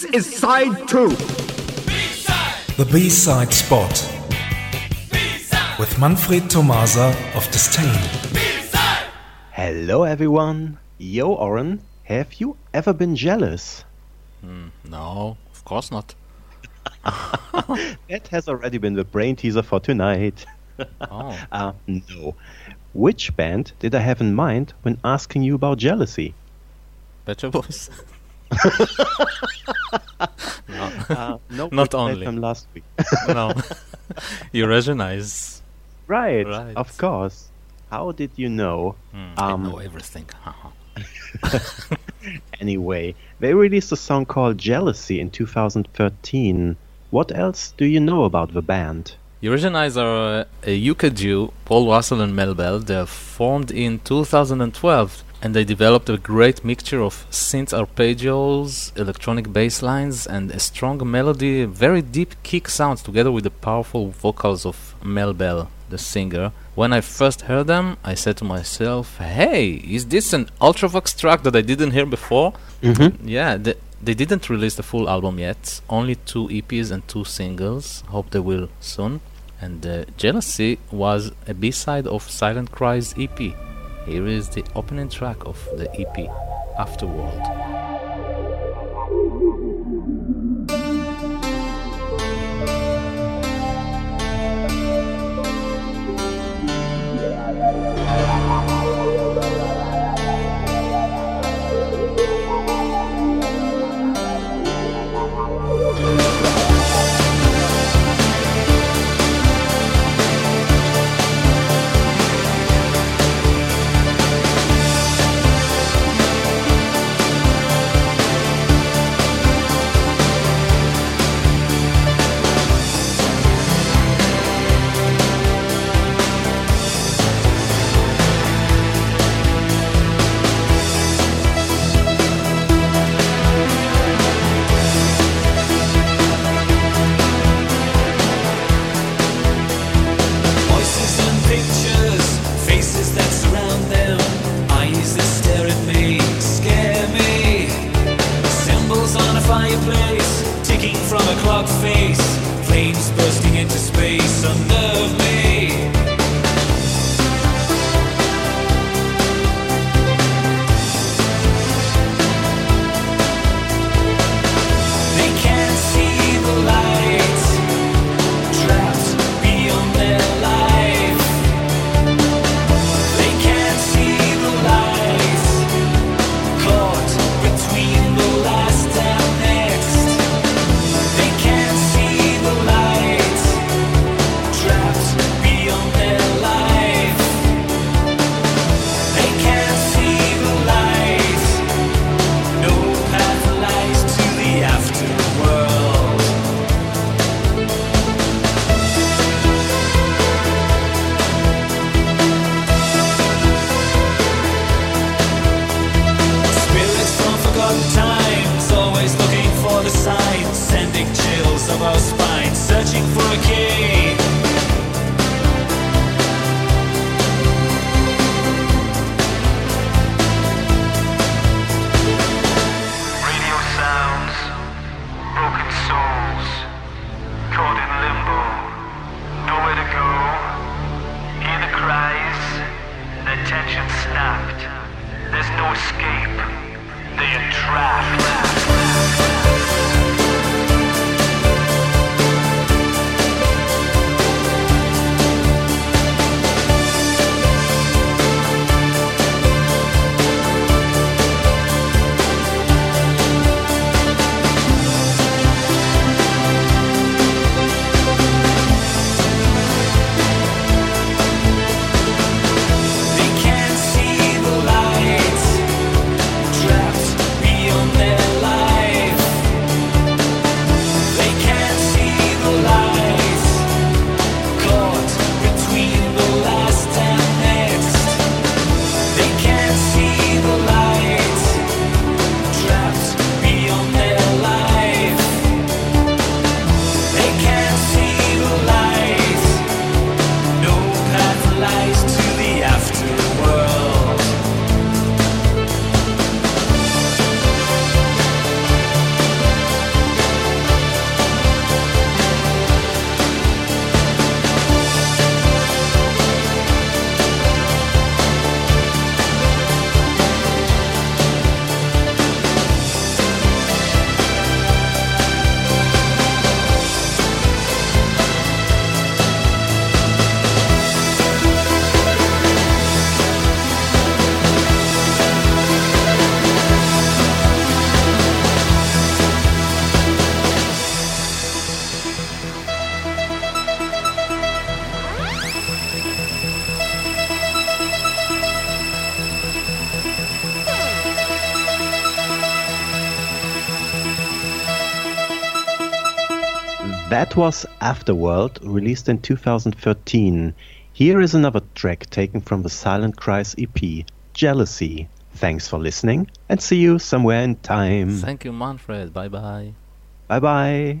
This is side two. B-side. The B-side spot with Manfred Tomasa of Disdain. Hello, everyone. Yo, Oren, have you ever been jealous? No, of course not. That has already been the brain teaser for tonight. Oh, Uh, no. Which band did I have in mind when asking you about jealousy? Better Boys. Uh, no, Not only. them last week. no. Eurasianeyes. right, Right. of course. How did you know? Hmm, Um, I know everything. Anyway, they released a song called Jealousy in 2013. What else do you know about the band? Eurasianeyes are uh, a UK duo, Paul Russell and Mel Bell. They formed in 2012 and they developed a great mixture of synth arpeggios, electronic bass lines, and a strong melody, very deep kick sounds together with the powerful vocals of Mel Bell, the singer. When I first heard them, I said to myself, hey, is this an Ultravox track that I didn't hear before? Mm-hmm. Yeah, they, they didn't release the full album yet. Only two EPs and two singles. Hope they will soon. And uh, Jealousy was a B-side of Silent Cries EP. Here is the opening track of the EP, Afterworld. Fireplace, ticking from a clock face, escape. That was Afterworld, released in 2013. Here is another track taken from the Silent Cries EP, Jealousy. Thanks for listening and see you somewhere in time. Thank you, Manfred. Bye bye. Bye bye.